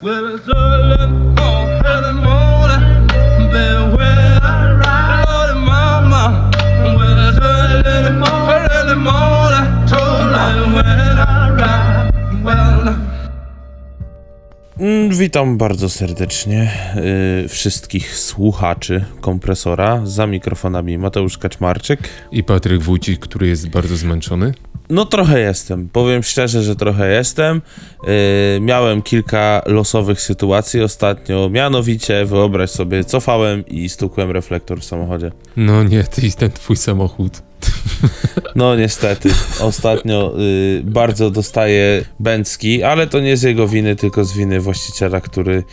Well, it's early Witam bardzo serdecznie y, wszystkich słuchaczy kompresora za mikrofonami Mateusz Kaczmarczyk. I Patryk Wójcik, który jest bardzo zmęczony. No trochę jestem, powiem szczerze, że trochę jestem. Y, miałem kilka losowych sytuacji ostatnio, mianowicie wyobraź sobie, cofałem i stukłem reflektor w samochodzie. No nie, ty i ten twój samochód. No niestety, ostatnio y, bardzo dostaję bęcki, ale to nie z jego winy, tylko z winy właściciela, który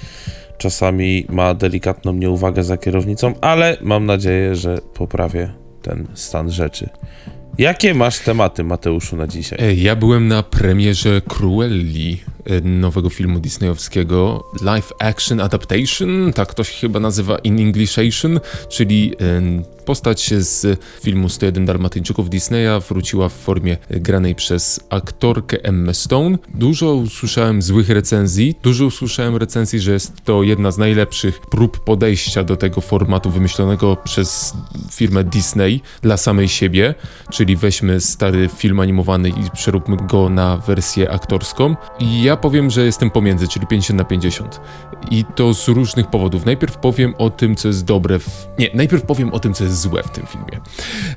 czasami ma delikatną nieuwagę za kierownicą, ale mam nadzieję, że poprawię ten stan rzeczy. Jakie masz tematy, Mateuszu, na dzisiaj? Ja byłem na premierze Cruelli, e, nowego filmu disneyowskiego, live action adaptation, tak to się chyba nazywa in Englishation, czyli e, postać z filmu 101 Dalmatyńczyków Disneya wróciła w formie granej przez aktorkę Emma Stone. Dużo usłyszałem złych recenzji, dużo usłyszałem recenzji, że jest to jedna z najlepszych prób podejścia do tego formatu wymyślonego przez firmę Disney dla samej siebie, czyli weźmy stary film animowany i przeróbmy go na wersję aktorską. I ja powiem, że jestem pomiędzy, czyli 50 na 50. I to z różnych powodów. Najpierw powiem o tym, co jest dobre w... Nie, najpierw powiem o tym, co jest złe w tym filmie.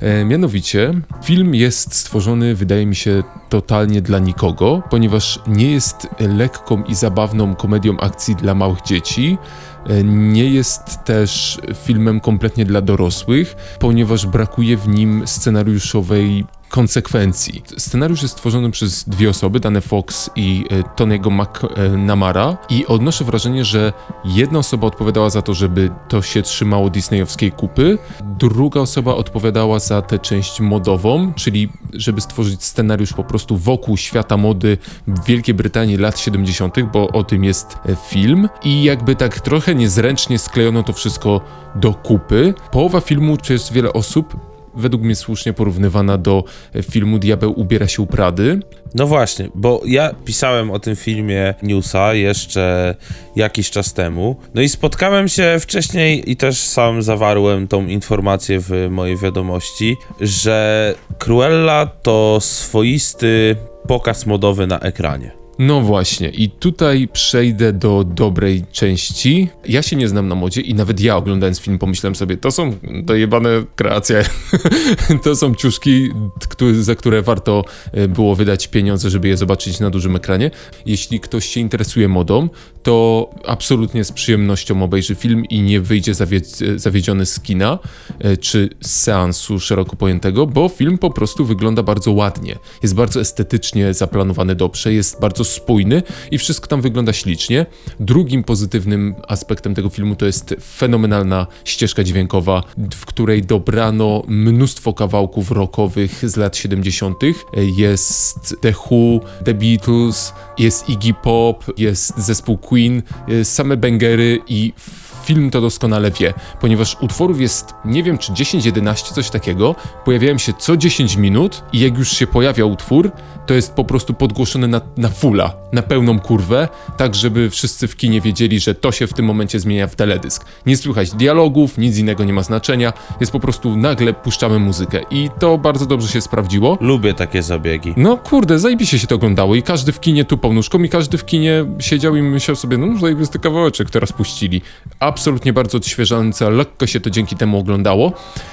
E, mianowicie, film jest stworzony, wydaje mi się, totalnie dla nikogo, ponieważ nie jest lekką i zabawną komedią akcji dla małych dzieci. E, Nie jest też filmem kompletnie dla dorosłych, ponieważ brakuje w nim scenariuszowej konsekwencji. Scenariusz jest stworzony przez dwie osoby, Dane Fox i e, Tony'ego McNamara i odnoszę wrażenie, że jedna osoba odpowiadała za to, żeby to się trzymało disneyowskiej kupy, druga osoba odpowiadała za tę część modową, czyli żeby stworzyć scenariusz po prostu wokół świata mody w Wielkiej Brytanii lat 70., bo o tym jest e, film i jakby tak trochę niezręcznie sklejono to wszystko do kupy. Połowa filmu, czy jest wiele osób, według mnie słusznie porównywana do e, filmu Diabeł ubiera się u Prady. No właśnie, bo ja pisałem o tym filmie newsa jeszcze jakiś czas temu. No i spotkałem się wcześniej i też sam zawarłem tą informację w mojej wiadomości, że Cruella to swoisty pokaz modowy na ekranie. No właśnie, i tutaj przejdę do dobrej części. Ja się nie znam na modzie i nawet ja oglądając film pomyślałem sobie, to są dojebane kreacje, to są ciuszki, za które warto e, było wydać pieniądze, żeby je zobaczyć na dużym ekranie. Jeśli ktoś się interesuje modą, to absolutnie z przyjemnością obejrzy film i nie wyjdzie zawie- zawiedziony z kina, e, czy z seansu szeroko pojętego, bo film po prostu wygląda bardzo ładnie. Jest bardzo estetycznie zaplanowany dobrze, jest bardzo spójny i wszystko tam wygląda ślicznie. Drugim pozytywnym aspektem tego filmu to jest fenomenalna ścieżka dźwiękowa, w której dobrano mnóstwo kawałków rockowych z lat 70. Jest The Who, The Beatles, jest Iggy Pop, jest zespół Queen, e, same bangery i film to doskonale wie, ponieważ utworów jest, nie wiem czy 10-11, coś takiego, pojawiają się co 10 minut i jak już się pojawia utwór, to jest po prostu podgłoszony na, na fulla, na pełną kurwę, tak żeby wszyscy w kinie wiedzieli, że to się w tym momencie zmienia w teledysk. Nie słychać dialogów, nic innego nie ma znaczenia, jest po prostu nagle puszczamy muzykę i to bardzo dobrze się sprawdziło. Lubię takie zabiegi. No kurde, zajebiście się to oglądało i każdy w kinie tupał nóżką i każdy w kinie siedział i myślał sobie, no zajebisty kawałeczek teraz puścili. Absolutnie bardzo odświeżające, lekko się to dzięki temu oglądało.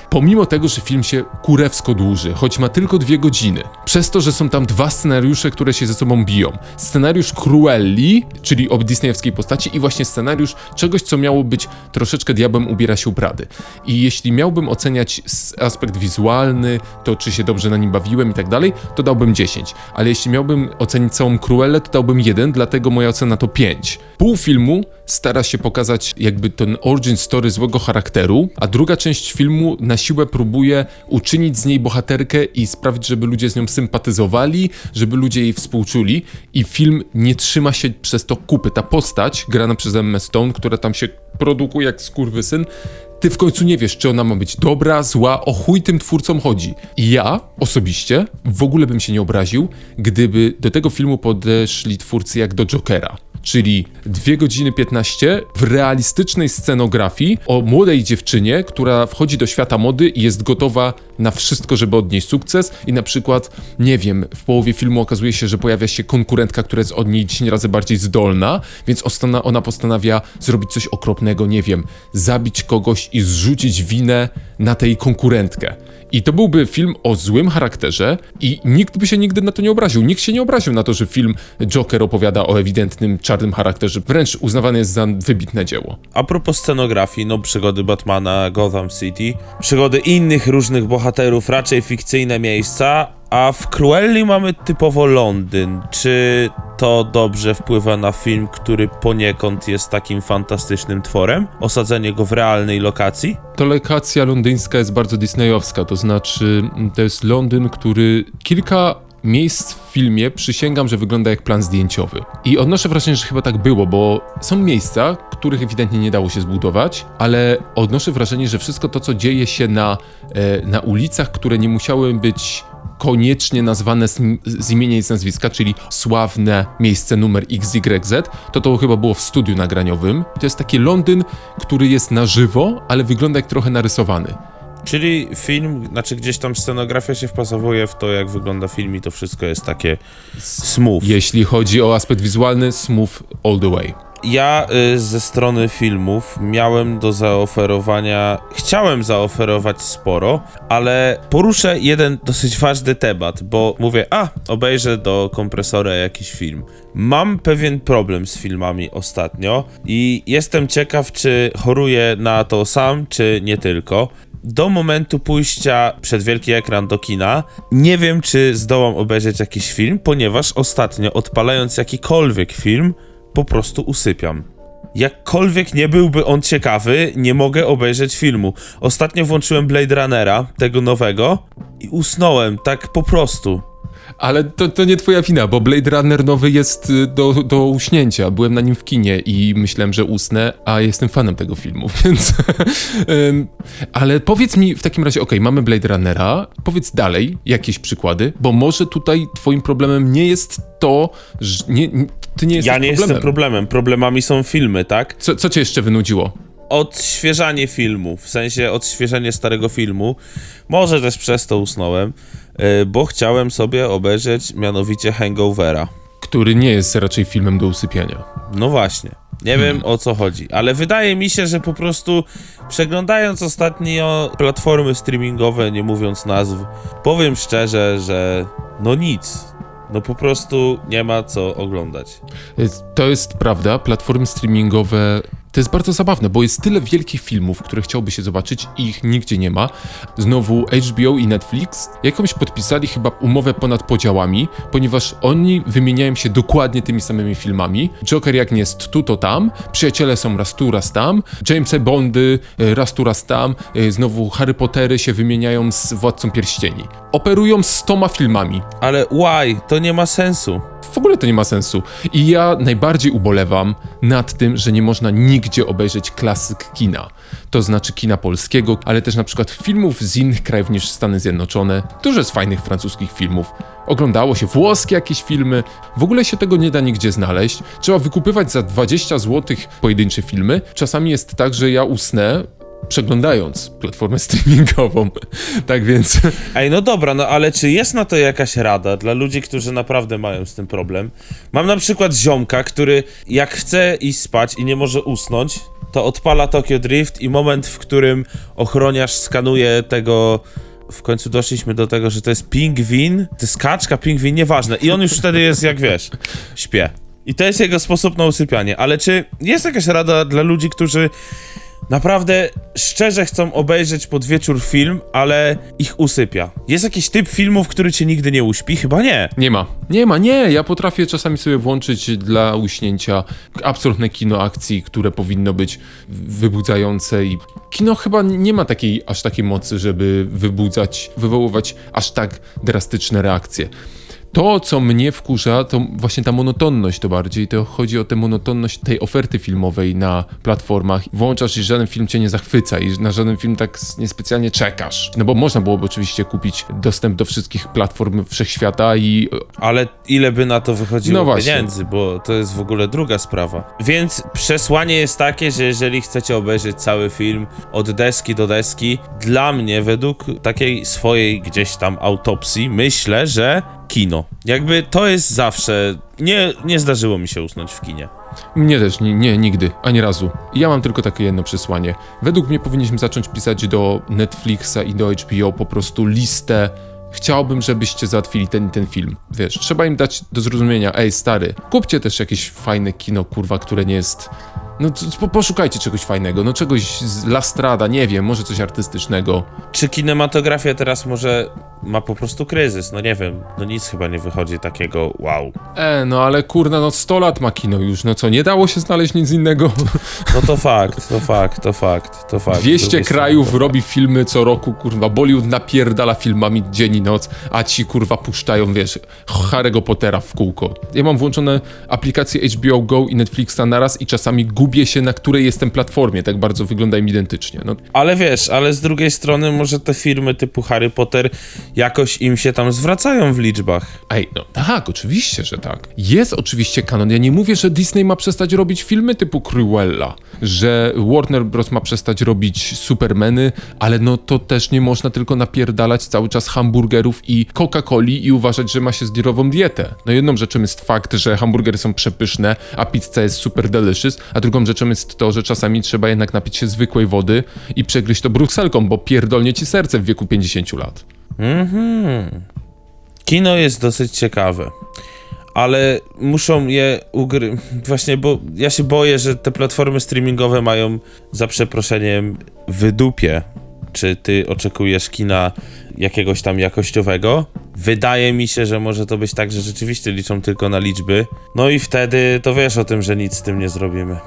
Pomimo tego, że film się kurewsko dłuży, choć ma tylko dwie godziny. Przez to, że są tam dwa scenariusze, które się ze sobą biją. Scenariusz Cruelli, czyli o disneyowskiej postaci i właśnie scenariusz czegoś, co miało być troszeczkę diabłem ubiera się u Prady. I jeśli miałbym oceniać aspekt wizualny, to czy się dobrze na nim bawiłem i tak dalej, to dałbym 10. Ale jeśli miałbym ocenić całą Cruellę, to dałbym 1, dlatego moja ocena to 5. Pół filmu stara się pokazać jakby ten origin story złego charakteru, a druga część filmu na siłę próbuje uczynić z niej bohaterkę i sprawić, żeby ludzie z nią sympatyzowali, żeby ludzie jej współczuli i film nie trzyma się przez to kupy. Ta postać, grana przez Emma Stone, która tam się produkuje jak skurwysyn, ty w końcu nie wiesz, czy ona ma być dobra, zła, o chuj tym twórcom chodzi. I ja osobiście w ogóle bym się nie obraził, gdyby do tego filmu podeszli twórcy jak do Jokera. Czyli 2 godziny 15 w realistycznej scenografii o młodej dziewczynie, która wchodzi do świata mody i jest gotowa na wszystko, żeby odnieść sukces i na przykład, nie wiem, w połowie filmu okazuje się, że pojawia się konkurentka, która jest od niej 10 razy bardziej zdolna, więc ona postanawia zrobić coś okropnego, nie wiem, zabić kogoś i zrzucić winę na tej konkurentkę. I to byłby film o złym charakterze i nikt by się nigdy na to nie obraził. Nikt się nie obraził na to, że film Joker opowiada o ewidentnym czarnym charakterze. Wręcz uznawany jest za wybitne dzieło. A propos scenografii, no przygody Batmana, Gotham City, przygody innych różnych bohaterów, raczej fikcyjne miejsca, a w Cruelli mamy typowo Londyn. Czy to dobrze wpływa na film, który poniekąd jest takim fantastycznym tworem? Osadzenie go w realnej lokacji? To lokacja londyńska jest bardzo disneyowska, to znaczy to jest Londyn, który kilka miejsc w filmie przysięgam, że wygląda jak plan zdjęciowy. I odnoszę wrażenie, że chyba tak było, bo są miejsca, których ewidentnie nie dało się zbudować, ale odnoszę wrażenie, że wszystko to, co dzieje się na, e, na ulicach, które nie musiały być koniecznie nazwane z, z imienia i z nazwiska, czyli sławne miejsce numer XYZ, to to chyba było w studiu nagraniowym. To jest taki Londyn, który jest na żywo, ale wygląda jak trochę narysowany. Czyli film, znaczy gdzieś tam scenografia się wpasowuje w to, jak wygląda film i to wszystko jest takie smooth. Jeśli chodzi o aspekt wizualny, smooth all the way. Ja y, ze strony filmów miałem do zaoferowania, chciałem zaoferować sporo, ale poruszę jeden dosyć ważny temat, bo mówię, a, obejrzę do kompresora jakiś film. Mam pewien problem z filmami ostatnio i jestem ciekaw, czy choruję na to sam, czy nie tylko do momentu pójścia przed wielki ekran do kina nie wiem, czy zdołam obejrzeć jakiś film, ponieważ ostatnio odpalając jakikolwiek film, po prostu usypiam. Jakkolwiek nie byłby on ciekawy, nie mogę obejrzeć filmu. Ostatnio włączyłem Blade Runnera, tego nowego, i usnąłem, tak po prostu. Ale to, to nie twoja wina, bo Blade Runner nowy jest y, do, do uśnięcia. Byłem na nim w kinie i myślałem, że usnę, a jestem fanem tego filmu, więc... Ale powiedz mi w takim razie, okej, mamy Blade Runnera, powiedz dalej jakieś przykłady, bo może tutaj twoim problemem nie jest to, że nie, ty nie jesteś Ja nie problemem. jestem problemem, problemami są filmy, tak? Co, co cię jeszcze wynudziło? odświeżanie filmu, w sensie odświeżenie starego filmu. Może też przez to usnąłem, bo chciałem sobie obejrzeć mianowicie Hangovera. Który nie jest raczej filmem do usypiania. No właśnie. Nie wiem o co chodzi, ale wydaje mi się, że po prostu przeglądając ostatnio platformy streamingowe, nie mówiąc nazw, powiem szczerze, że no nic. No po prostu nie ma co oglądać. To jest prawda, platformy streamingowe to jest bardzo zabawne, bo jest tyle wielkich filmów, które chciałby się zobaczyć i ich nigdzie nie ma. Znowu HBO i Netflix jakąś podpisali chyba umowę ponad podziałami, ponieważ oni wymieniają się dokładnie tymi samymi filmami. Joker jak nie jest tu, to tam, Przyjaciele są raz tu, raz tam, Jamesy Bondy y, raz tu, raz tam, y, znowu Harry Pottery się wymieniają z Władcą Pierścieni. Operują z stoma filmami, Ale why? To nie ma sensu. W ogóle to nie ma sensu. I ja najbardziej ubolewam nad tym, że nie można nigdzie obejrzeć klasyk kina. To znaczy kina polskiego, ale też na przykład filmów z innych krajów niż Stany Zjednoczone. Dużo jest fajnych francuskich filmów. Oglądało się włoskie jakieś filmy. W ogóle się tego nie da nigdzie znaleźć. Trzeba wykupywać za 20 zł pojedyncze filmy. Czasami jest tak, że ja usnę przeglądając platformę streamingową. tak więc Ej, no dobra, no ale czy jest na to jakaś rada dla ludzi, którzy naprawdę mają z tym problem? Mam na przykład ziomka, który jak chce iść spać i nie może usnąć, to odpala Tokyo Drift i moment, w którym ochroniarz skanuje tego... W końcu doszliśmy do tego, że to jest pingwin, to jest kaczka, pingwin, nieważne. I on już wtedy jest jak wiesz, śpie. I to jest jego sposób na usypianie. Ale czy jest jakaś rada dla ludzi, którzy naprawdę szczerze chcą obejrzeć pod wieczór film, ale ich usypia. Jest jakiś typ filmów, który cię nigdy nie uśpi? Chyba nie. Nie ma. Nie ma, nie. Ja potrafię czasami sobie włączyć dla uśnięcia absolutne kino akcji, które powinno być wybudzające i kino chyba nie ma takiej aż takiej mocy, żeby wybudzać, wywoływać aż tak drastyczne reakcje. To, co mnie wkurza, to właśnie ta monotonność to bardziej. To chodzi o tę monotonność tej oferty filmowej na platformach. Włączasz i żaden film cię nie zachwyca i na żaden film tak niespecjalnie czekasz. No bo można byłoby oczywiście kupić dostęp do wszystkich platform wszechświata i Ale ile by na to wychodziło No pieniędzy, bo to jest w ogóle druga sprawa. Więc przesłanie jest takie, że jeżeli chcecie obejrzeć cały film od deski do deski, dla mnie, według takiej swojej gdzieś tam autopsji, myślę, że kino. Jakby to jest zawsze. Nie, nie zdarzyło mi się usnąć w kinie. Mnie też, nie, nie, nigdy, ani razu. Ja mam tylko takie jedno przesłanie. Według mnie powinniśmy zacząć pisać do Netflixa i do HBO po prostu listę. Chciałbym, żebyście załatwili ten ten film. Wiesz, trzeba im dać do zrozumienia, ej stary, kupcie też jakieś fajne kino, kurwa, które nie jest... No po, poszukajcie czegoś fajnego, no czegoś z Lastrada, nie wiem, może coś artystycznego. Czy kinematografia teraz może ma po prostu kryzys? No nie wiem, no nic chyba nie wychodzi takiego wow. E, no ale kurna, no 100 lat ma kino już, no co, nie dało się znaleźć nic innego? No to fakt, to fakt, to fakt, to fakt. Z 200 drugiej krajów robi filmy co roku, kurwa, Bollywood napierdala filmami dzień i noc, a ci kurwa puszczają, wiesz, Harry'ego Pottera w kółko. Ja mam włączone aplikacje HBO Go i Netflixa naraz i czasami gubię się, na której jestem platformie, tak bardzo wyglądają identycznie. No, Ale wiesz, ale z drugiej strony może te firmy typu Harry Potter jakoś im się tam zwracają w liczbach. Ej, no tak, oczywiście, że tak. Jest oczywiście kanon. Ja nie mówię, że Disney ma przestać robić filmy typu Cruella, że Warner Bros. ma przestać robić Supermany, ale no to też nie można tylko napierdalać cały czas hamburgerów i Coca-Coli i uważać, że ma się zdrową dietę. No jedną rzeczą jest fakt, że hamburgery są przepyszne, a pizza jest super delicious, a drugą rzeczą jest to, że czasami trzeba jednak napić się zwykłej wody i przegryźć to brukselką, bo pierdolnie ci serce w wieku 50 lat. Kino jest dosyć ciekawe. Ale muszą je ugry... Właśnie, bo ja się boję, że te platformy streamingowe mają za przeproszeniem wydupie. Czy ty oczekujesz kina jakiegoś tam jakościowego? Wydaje mi się, że może to być tak, że rzeczywiście liczą tylko na liczby. No i wtedy to wiesz o tym, że nic z tym nie zrobimy.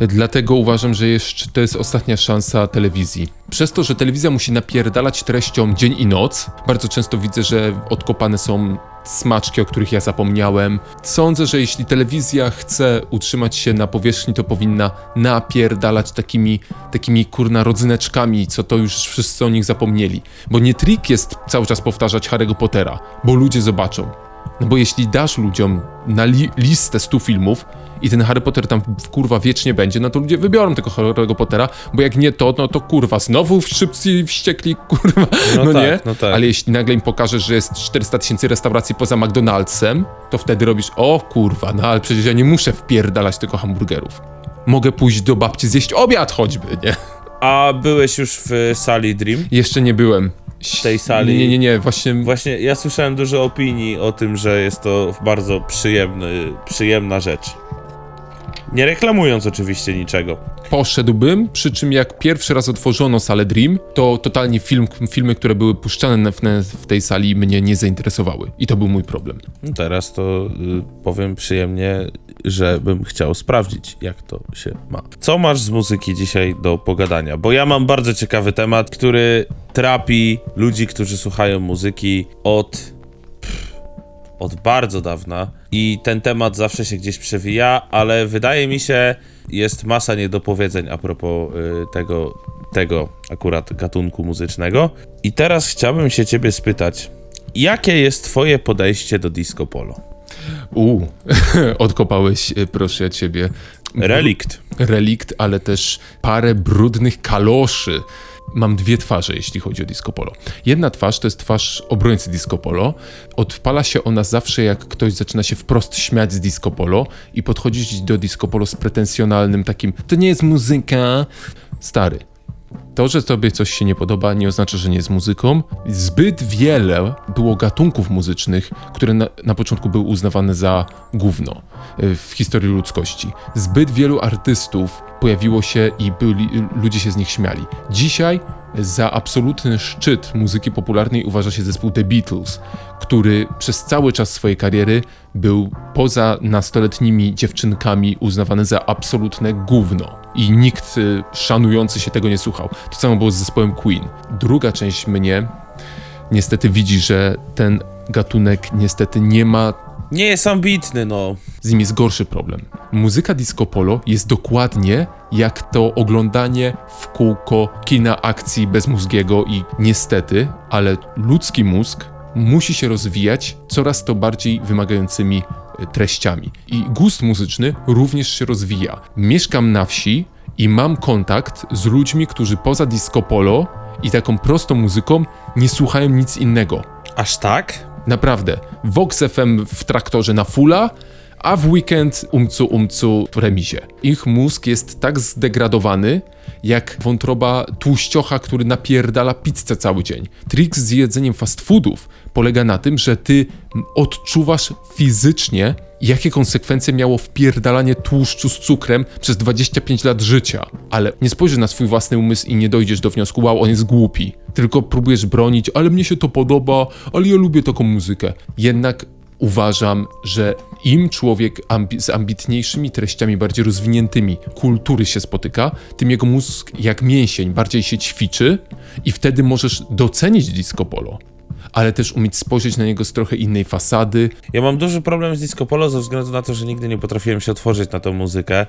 Dlatego uważam, że jeszcze to jest ostatnia szansa telewizji. Przez to, że telewizja musi napierdalać treścią dzień i noc, bardzo często widzę, że odkopane są smaczki, o których ja zapomniałem. Sądzę, że jeśli telewizja chce utrzymać się na powierzchni, to powinna napierdalać takimi, takimi kurna rodzyneczkami, co to już wszyscy o nich zapomnieli. Bo nie trik jest cały czas powtarzać Harry'ego Pottera, bo ludzie zobaczą. No bo jeśli dasz ludziom na li listę 100 filmów i ten Harry Potter tam w kurwa wiecznie będzie, no to ludzie wybiorą tego Harry'ego Pottera, bo jak nie to, no to kurwa, znowu szybcy wściekli, kurwa, no, No tak, nie? no tak. Ale jeśli nagle im pokażesz, że jest 400 tysięcy restauracji poza McDonald'sem, to wtedy robisz, o kurwa, no ale przecież ja nie muszę wpierdalać tylko hamburgerów. Mogę pójść do babci zjeść obiad choćby, nie? A byłeś już w sali Dream? Jeszcze nie byłem. W tej sali? Nie, nie, nie, właśnie Właśnie ja słyszałem dużo opinii o tym, że jest to bardzo przyjemny, przyjemna rzecz. Nie reklamując oczywiście niczego. poszedłbym, przy czym jak pierwszy raz otworzono salę Dream, to totalnie film, filmy, które były puszczane w, w tej sali mnie nie zainteresowały. I to był mój problem. No teraz to y, powiem przyjemnie, że bym chciał sprawdzić, jak to się ma. Co masz z muzyki dzisiaj do pogadania? Bo ja mam bardzo ciekawy temat, który trapi ludzi, którzy słuchają muzyki od od bardzo dawna i ten temat zawsze się gdzieś przewija, ale wydaje mi się, jest masa niedopowiedzeń a propos y, tego, tego akurat gatunku muzycznego. I teraz chciałbym się ciebie spytać, jakie jest twoje podejście do disco polo? U, odkopałeś, y, proszę ciebie, Relikt. relikt, ale też parę brudnych kaloszy. Mam dwie twarze, jeśli chodzi o disco polo. Jedna twarz to jest twarz obrońcy disco polo. Odpala się ona zawsze, jak ktoś zaczyna się wprost śmiać z disco polo i podchodzić do disco polo z pretensjonalnym takim, to nie jest muzyka. Stary, to, że tobie coś się nie podoba, nie oznacza, że nie jest muzyką. Zbyt wiele było gatunków muzycznych, które na, na początku były uznawane za gówno y, w historii ludzkości. Zbyt wielu artystów pojawiło się i byli, ludzie się z nich śmiali. Dzisiaj za absolutny szczyt muzyki popularnej uważa się zespół The Beatles, który przez cały czas swojej kariery był poza nastoletnimi dziewczynkami uznawany za absolutne gówno. I nikt y, szanujący się tego nie słuchał. To samo było z zespołem Queen. Druga część mnie niestety widzi, że ten gatunek niestety nie ma Nie jest ambitny, no. z nim jest gorszy problem. Muzyka disco polo jest dokładnie jak to oglądanie w kółko kina akcji bezmózgiego i niestety, ale ludzki mózg musi się rozwijać coraz to bardziej wymagającymi e, treściami. I gust muzyczny również się rozwija. Mieszkam na wsi i mam kontakt z ludźmi, którzy poza disco polo i taką prostą muzyką nie słuchają nic innego. Aż tak? Naprawdę. Vox FM w traktorze na fulla, a w weekend umcu umcu w remizie. Ich mózg jest tak zdegradowany, jak wątroba tłuściocha, który napierdala pizzę cały dzień. Trik z jedzeniem fast foodów polega na tym, że ty odczuwasz fizycznie, jakie konsekwencje miało wpierdalanie tłuszczu z cukrem przez 25 lat życia. Ale nie spojrzysz na swój własny umysł i nie dojdziesz do wniosku, wow, on jest głupi. Tylko próbujesz bronić, ale mnie się to podoba, ale ja lubię taką muzykę. Jednak uważam, że im człowiek ambi- z ambitniejszymi treściami, bardziej rozwiniętymi kultury się spotyka, tym jego mózg jak mięsień bardziej się ćwiczy i wtedy możesz docenić disco polo, ale też umieć spojrzeć na niego z trochę innej fasady. Ja mam duży problem z disco polo ze względu na to, że nigdy nie potrafiłem się otworzyć na tą muzykę.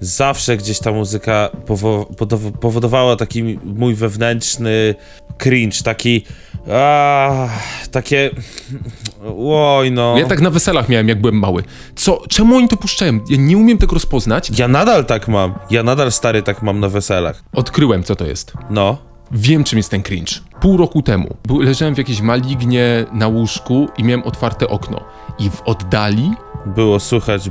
Zawsze gdzieś ta muzyka powo- powodowała taki mój wewnętrzny cringe, taki... A, takie... Oj no... Ja tak na weselach miałem, jak byłem mały. Co? Czemu oni to puszczają? Ja nie umiem tego rozpoznać. Ja nadal tak mam. Ja nadal stary tak mam na weselach. Odkryłem, co to jest. No. Wiem, czym jest ten cringe. Pół roku temu leżałem w jakiejś malignie na łóżku i miałem otwarte okno. I w oddali, Było słychać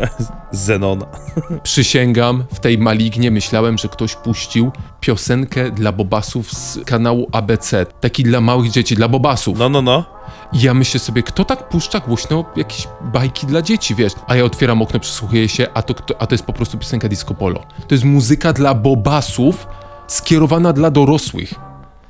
Zenona. przysięgam, w tej malignie myślałem, że ktoś puścił piosenkę dla bobasów z kanału ABC. Taki dla małych dzieci, dla bobasów. No, no, no. I ja myślę sobie, kto tak puszcza głośno jakieś bajki dla dzieci, wiesz? A ja otwieram okno, przysłuchuję się, a to, a to jest po prostu piosenka disco polo. To jest muzyka dla bobasów skierowana dla dorosłych.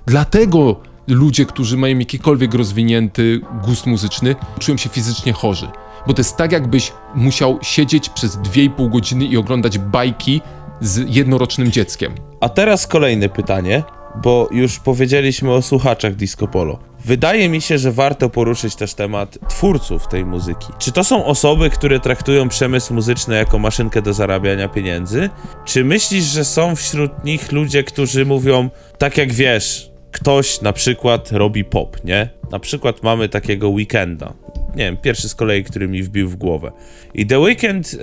Dlatego ludzie, którzy mają jakikolwiek rozwinięty gust muzyczny, czują się fizycznie chorzy. Bo to jest tak, jakbyś musiał siedzieć przez 2,5 godziny i oglądać bajki z jednorocznym dzieckiem. A teraz kolejne pytanie, bo już powiedzieliśmy o słuchaczach disco polo. Wydaje mi się, że warto poruszyć też temat twórców tej muzyki. Czy to są osoby, które traktują przemysł muzyczny jako maszynkę do zarabiania pieniędzy? Czy myślisz, że są wśród nich ludzie, którzy mówią, tak jak wiesz, ktoś na przykład robi pop, nie? Na przykład mamy takiego Weekenda. Nie wiem, pierwszy z kolei, który mi wbił w głowę. I The Weeknd, e,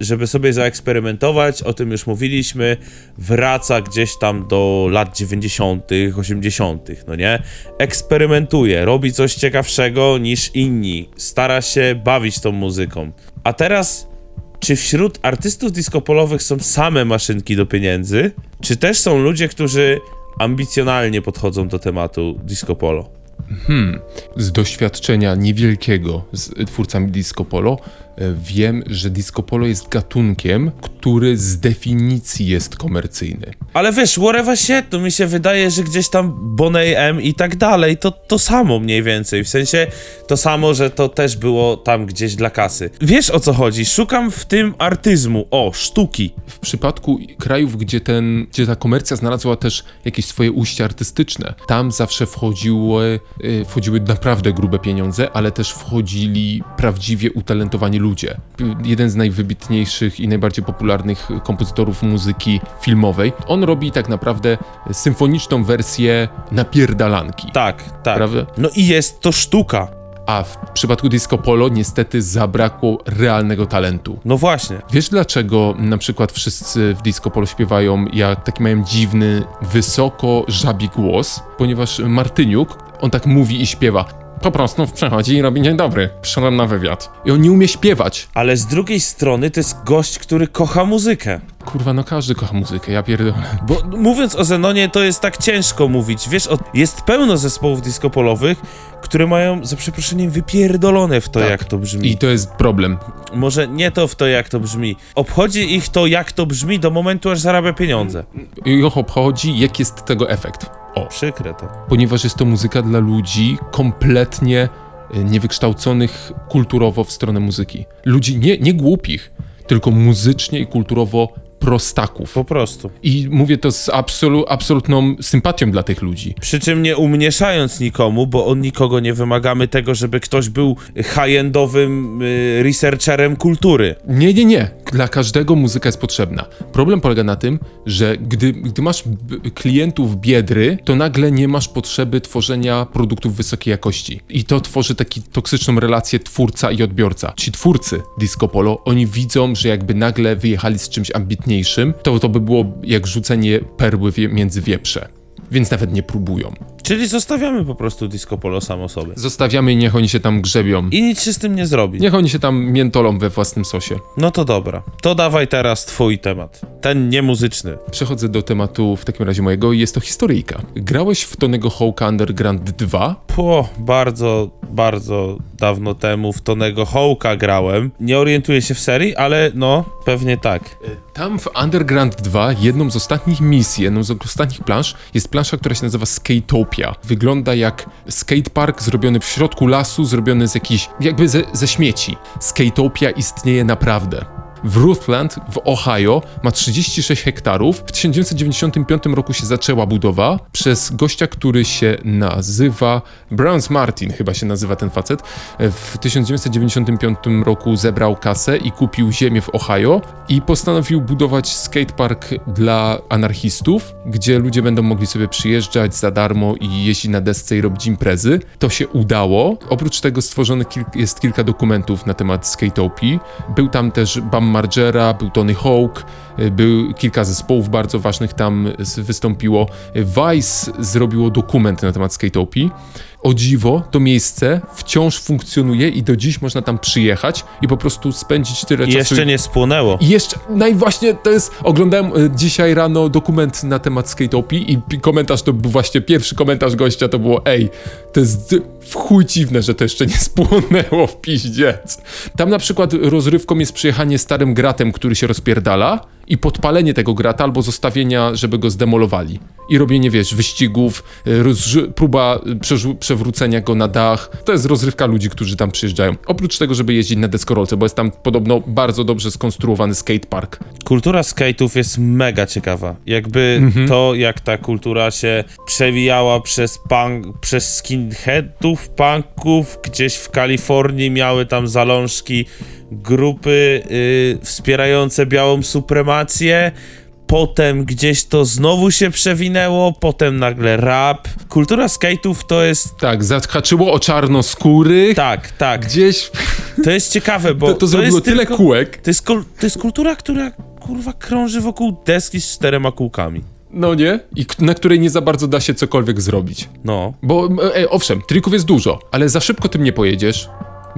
żeby sobie zaeksperymentować, o tym już mówiliśmy, wraca gdzieś tam do lat 90., 80., no nie? Eksperymentuje, robi coś ciekawszego niż inni, stara się bawić tą muzyką. A teraz czy wśród artystów disco-polowych są same maszynki do pieniędzy? Czy też są ludzie, którzy ambicjonalnie podchodzą do tematu disco polo? Z doświadczenia niewielkiego z twórcami disco polo wiem, że disco polo jest gatunkiem, który z definicji jest komercyjny. Ale wiesz, whatever shit, to mi się wydaje, że gdzieś tam Boney M i tak dalej, to to samo mniej więcej, w sensie to samo, że to też było tam gdzieś dla kasy. Wiesz o co chodzi, szukam w tym artyzmu, o, sztuki. W przypadku krajów, gdzie, ten, gdzie ta komercja znalazła też jakieś swoje ujście artystyczne, tam zawsze wchodziły, wchodziły naprawdę grube pieniądze, ale też wchodzili prawdziwie utalentowani ludzie. Y, Jeden z najwybitniejszych i najbardziej popularnych kompozytorów muzyki filmowej, on robi tak naprawdę symfoniczną wersję napierdalanki. Tak, tak. Prawda? No i jest to sztuka. A w przypadku disco polo niestety zabrakło realnego talentu. No właśnie. Wiesz dlaczego na przykład wszyscy w disco polo śpiewają jak taki mają dziwny, wysoko żabi głos? Ponieważ Martyniuk, on tak mówi i śpiewa. Po prostu przychodzi i robi dzień dobry, przyszedłem na wywiad. I on nie umie śpiewać. Ale z drugiej strony to jest gość, który kocha muzykę. Kurwa, no każdy kocha muzykę, ja pierdolę. Bo mówiąc o Zenonie, to jest tak ciężko mówić. Wiesz, o, jest pełno zespołów disco-polowych, które mają, za przeproszeniem, wypierdolone w to, Tak. jak to brzmi. I to jest problem. Może nie to w to, jak to brzmi. Obchodzi ich to, jak to brzmi, do momentu, aż zarabia pieniądze. Ich obchodzi, jaki jest tego efekt. O, Przykre to. ponieważ jest to muzyka dla ludzi kompletnie y, niewykształconych kulturowo w stronę muzyki. Ludzi nie, nie głupich, tylko muzycznie i kulturowo prostaków. Po prostu. I mówię to z absolu, absolutną sympatią dla tych ludzi. Przy czym nie umniejszając nikomu, bo od nikogo nie wymagamy tego, żeby ktoś był high-endowym y, researcherem kultury. Nie, nie, nie. Dla każdego muzyka jest potrzebna. Problem polega na tym, że gdy, gdy masz klientów biedry, to nagle nie masz potrzeby tworzenia produktów wysokiej jakości. I to tworzy taki toksyczną relację twórca i odbiorca. Ci twórcy Disco Polo, oni widzą, że jakby nagle wyjechali z czymś ambitniejszym, to to by było jak rzucenie perły między wieprze. Więc nawet nie próbują. Czyli zostawiamy po prostu disco polo samo sobie. Zostawiamy i niech oni się tam grzebią. I nic się z tym nie zrobi. Niech oni się tam miętolą we własnym sosie. No to dobra. To dawaj teraz twój temat. Ten niemuzyczny. Przechodzę do tematu w takim razie mojego i jest to historyjka. Grałeś w Tonego Hawka Underground 2? Po bardzo, bardzo dawno temu w Tonego Hołka grałem. Nie orientuję się w serii, ale no, pewnie tak. Tam w Underground 2 jedną z ostatnich misji, jedną z ostatnich plansz jest plansza, która się nazywa Skatopia. Wygląda jak skatepark zrobiony w środku lasu, zrobiony z jakichś, jakby ze, ze śmieci. Skatopia istnieje naprawdę. W Ruthland w Ohio ma 36 hektarów. W 1995 roku się zaczęła budowa przez gościa, który się nazywa Browns Martin, chyba się nazywa ten facet. W 1995 roku zebrał kasę i kupił ziemię w Ohio i postanowił budować skatepark dla anarchistów, gdzie ludzie będą mogli sobie przyjeżdżać za darmo i jeździć na desce i robić imprezy. To się udało. Oprócz tego stworzonych jest kilka dokumentów na temat skateopii. Był tam też Bam Margera, był Tony Hawk, y, był kilka zespołów bardzo ważnych tam wystąpiło. Vice zrobiło dokument na temat skateopii. O dziwo, to miejsce wciąż funkcjonuje i do dziś można tam przyjechać i po prostu spędzić tyle I czasu. jeszcze nie spłonęło. I jeszcze, no i właśnie to jest, oglądałem e, dzisiaj rano dokument na temat skateopii i komentarz to był właśnie, pierwszy komentarz gościa to było, ej, to jest w chuj dziwne, że to jeszcze nie spłonęło w piździec. Tam na przykład rozrywką jest przyjechanie starym gratem, który się rozpierdala i podpalenie tego grata albo zostawienia, żeby go zdemolowali. I robienie, wiesz, wyścigów, rozrzu- próba przerzu- przewrócenia go na dach. To jest rozrywka ludzi, którzy tam przyjeżdżają. Oprócz tego, żeby jeździć na deskorolce, bo jest tam podobno bardzo dobrze skonstruowany skatepark. Kultura skate'ów jest mega ciekawa. Jakby to, jak ta kultura się przewijała przez punk, przez skinheadów, punków, gdzieś w Kalifornii miały tam zalążki grupy y, wspierające białą supremację. Potem gdzieś to znowu się przewinęło, potem nagle rap. Kultura skate'ów to jest. Tak, zahaczyło o czarnoskórych. Tak, tak. Gdzieś To jest ciekawe, bo. to, to zrobiło jest tyle tylko- kółek. To jest, to jest kultura, która kurwa krąży wokół deski z czterema kółkami. No nie? I na której nie za bardzo da się cokolwiek zrobić. No. Bo e, owszem, trików jest dużo, ale za szybko tym nie pojedziesz.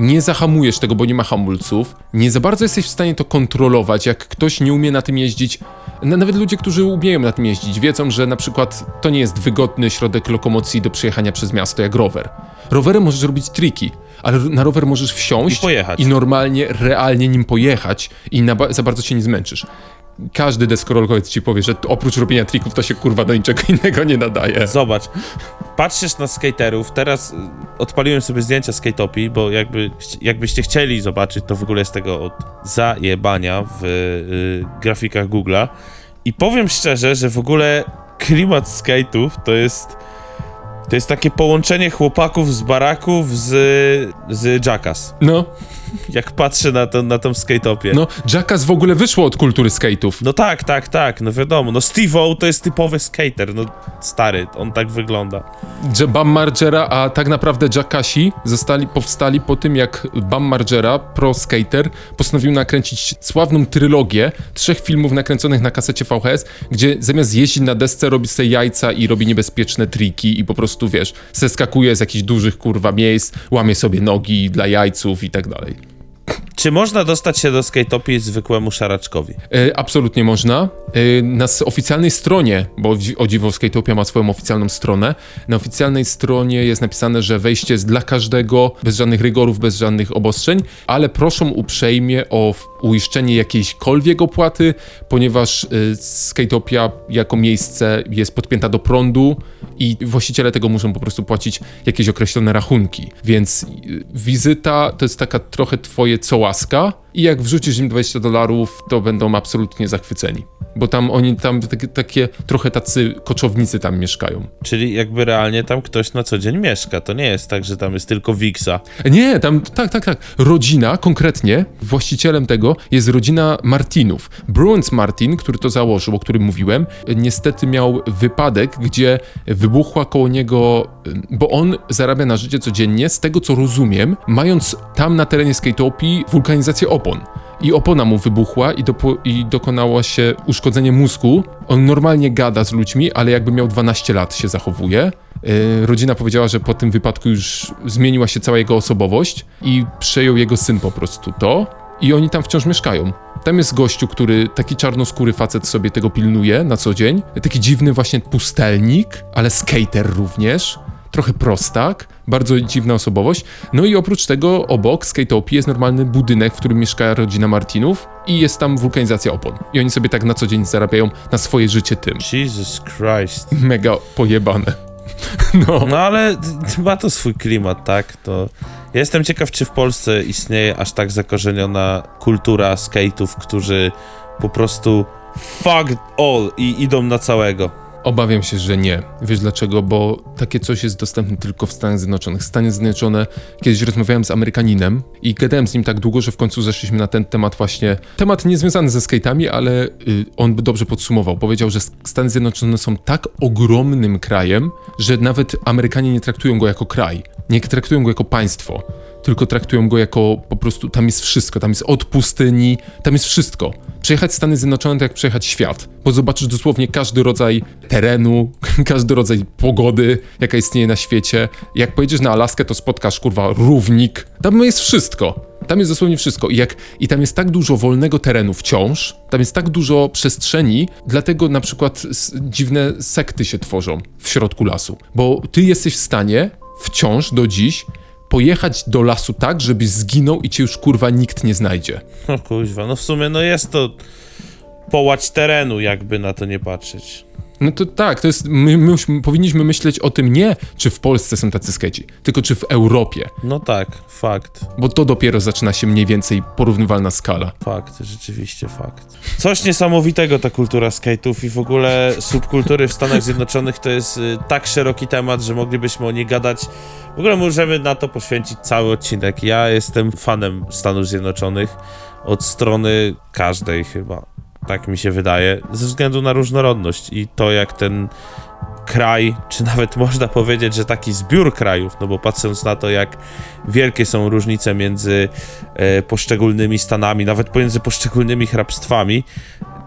Nie zahamujesz tego, bo nie ma hamulców. Nie za bardzo jesteś w stanie to kontrolować. Jak ktoś nie umie na tym jeździć, na- nawet ludzie, którzy umieją na tym jeździć, wiedzą, że na przykład to nie jest wygodny środek lokomocji do przejechania przez miasto jak rower. Rowerem możesz robić triki, ale na rower możesz wsiąść I i normalnie, realnie nim pojechać i ba- za bardzo się nie zmęczysz. Każdy deskorolkowiec ci powie, że oprócz robienia trików to się kurwa do niczego innego nie nadaje. Zobacz, patrzysz na skaterów, teraz y, odpaliłem sobie zdjęcia skateopii, bo jakby, jakbyście chcieli zobaczyć, to w ogóle jest tego od zajebania w y, grafikach Google'a. I powiem szczerze, że w ogóle klimat skate'ów to jest to jest takie połączenie chłopaków z baraków z, z Jackass. No, Jak patrzę na, to, na tą skateopię. no, Jackass w ogóle wyszło od kultury skate'ów. No tak, tak, tak, no wiadomo. No Steve-O to jest typowy skater, no stary, on tak wygląda. Bam Margera, a tak naprawdę Jackasi zostali, powstali po tym, jak Bam Margera, pro skater, postanowił nakręcić sławną trylogię trzech filmów nakręconych na kasecie VHS, gdzie zamiast jeździć na desce, robi sobie jajca i robi niebezpieczne triki i po prostu, wiesz, zeskakuje z jakichś dużych, kurwa, miejsc, łamie sobie nogi dla jajców i tak dalej. Czy można dostać się do skateopii zwykłemu szaraczkowi? E, absolutnie można. E, na oficjalnej stronie, bo o dziwo Skateopia ma swoją oficjalną stronę, na oficjalnej stronie jest napisane, że wejście jest dla każdego, bez żadnych rygorów, bez żadnych obostrzeń, ale proszą uprzejmie o uiszczenie jakiejśkolwiek opłaty, ponieważ y, Skateopia jako miejsce jest podpięta do prądu i właściciele tego muszą po prostu płacić jakieś określone rachunki. Więc y, wizyta to jest taka trochę twoje co łaska i jak wrzucisz im 20 dolarów, to będą absolutnie zachwyceni. bo tam oni tam takie, takie trochę tacy koczownicy tam mieszkają. Czyli jakby realnie tam ktoś na co dzień mieszka. To nie jest tak, że tam jest tylko Wixa. Nie, tam tak, tak, tak. Rodzina konkretnie, właścicielem tego jest rodzina Martinów. Bruins Martin, który to założył, o którym mówiłem, niestety miał wypadek, gdzie wybuchła koło niego, bo on zarabia na życie codziennie, z tego co rozumiem, mając tam na terenie Skateopii wulkanizację opon. I opona mu wybuchła i, dopo- i dokonało się uszkodzenie mózgu. On normalnie gada z ludźmi, ale jakby miał 12 lat się zachowuje. Yy, rodzina powiedziała, że po tym wypadku już zmieniła się cała jego osobowość i przejął jego syn po prostu to. I oni tam wciąż mieszkają. Tam jest gościu, który, taki czarnoskóry facet sobie tego pilnuje na co dzień. Taki dziwny właśnie pustelnik, ale skater również. Trochę prostak, bardzo dziwna osobowość. No i oprócz tego obok Skateopii jest normalny budynek, w którym mieszka rodzina Martinów i jest tam wulkanizacja opon. I oni sobie tak na co dzień zarabiają na swoje życie tym. Jesus Christ. Mega pojebane. No. No ale ma to swój klimat, tak? To ja jestem ciekaw, czy w Polsce istnieje aż tak zakorzeniona kultura skate'ów, którzy po prostu fuck all i idą na całego. Obawiam się, że nie. Wiesz dlaczego? Bo takie coś jest dostępne tylko w Stanach Zjednoczonych. Stany Zjednoczone, kiedyś rozmawiałem z Amerykaninem i gadałem z nim tak długo, że w końcu zeszliśmy na ten temat właśnie. Temat niezwiązany ze skate'ami, ale y, on by dobrze podsumował. Powiedział, że Stany Zjednoczone są tak ogromnym krajem, że nawet Amerykanie nie traktują go jako kraj. Nie traktują go jako państwo. Tylko traktują go jako po prostu, tam jest wszystko, tam jest od pustyni, tam jest wszystko. Przejechać Stany Zjednoczone to jak przejechać świat, bo zobaczysz dosłownie każdy rodzaj terenu, każdy rodzaj pogody, jaka istnieje na świecie. Jak pojedziesz na Alaskę, to spotkasz kurwa równik. Tam jest wszystko. Tam jest dosłownie wszystko. I, jak, I tam jest tak dużo wolnego terenu wciąż, tam jest tak dużo przestrzeni, dlatego na przykład dziwne sekty się tworzą w środku lasu. Bo ty jesteś w stanie wciąż do dziś pojechać do lasu tak, żebyś zginął i cię już kurwa nikt nie znajdzie. No kuźwa, no w sumie no jest to połać terenu, jakby na to nie patrzeć. No to tak, to jest. My, my powinniśmy myśleć o tym nie, czy w Polsce są tacy skeci, tylko czy w Europie. No tak, fakt, Bo to dopiero zaczyna się mniej więcej porównywalna skala. fakt, rzeczywiście fakt. Coś niesamowitego ta kultura skate'ów i w ogóle subkultury w Stanach Zjednoczonych to jest y, tak szeroki temat, że moglibyśmy o niej gadać. W ogóle możemy na to poświęcić cały odcinek. Ja jestem fanem Stanów Zjednoczonych od strony każdej chyba. Tak mi się wydaje, ze względu na różnorodność i to, jak ten kraj, czy nawet można powiedzieć, że taki zbiór krajów, no bo patrząc na to, jak wielkie są różnice między e, poszczególnymi stanami, nawet pomiędzy poszczególnymi hrabstwami,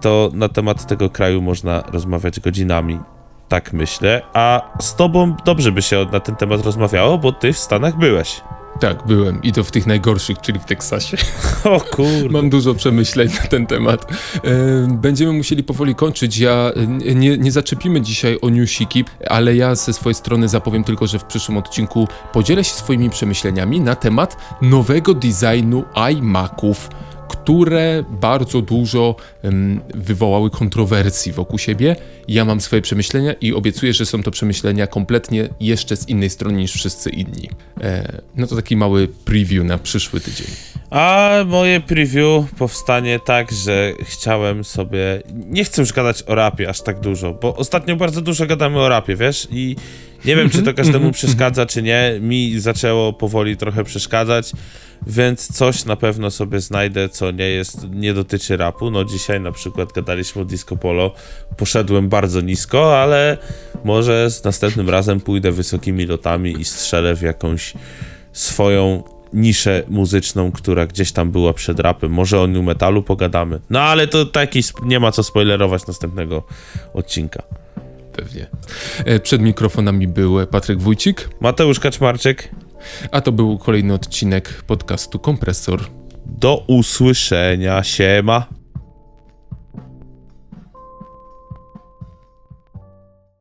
to na temat tego kraju można rozmawiać godzinami. Tak myślę. A z tobą dobrze by się na ten temat rozmawiało, bo ty w Stanach byłeś. Tak, byłem i to w tych najgorszych, czyli w Teksasie. O kurde. Mam dużo przemyśleń na ten temat. E, Będziemy musieli powoli kończyć. Ja e, nie, nie zaczepimy dzisiaj o newsiki, ale ja ze swojej strony zapowiem tylko, że w przyszłym odcinku podzielę się swoimi przemyśleniami na temat nowego designu iMaców które bardzo dużo wywołały kontrowersji wokół siebie. Ja mam swoje przemyślenia i obiecuję, że są to przemyślenia kompletnie jeszcze z innej strony niż wszyscy inni. E, no to taki mały preview na przyszły tydzień. A moje preview powstanie tak, że chciałem sobie. Nie chcę już gadać o rapie aż tak dużo, bo ostatnio bardzo dużo gadamy o rapie, wiesz? I nie wiem, czy to każdemu przeszkadza, czy nie. Mi zaczęło powoli trochę przeszkadzać, więc coś na pewno sobie znajdę, co nie jest, nie dotyczy rapu. No dzisiaj na przykład gadaliśmy o disco polo. Poszedłem bardzo nisko, ale może z następnym razem pójdę wysokimi lotami i strzelę w jakąś swoją niszę muzyczną, która gdzieś tam była przed rapem. Może o new metalu pogadamy. No ale to taki nie ma co spoilerować następnego odcinka. Pewnie. E, Przed mikrofonami był Patryk Wójcik, Mateusz Kaczmarczyk, a to był kolejny odcinek podcastu Kompresor. do usłyszenia, siema.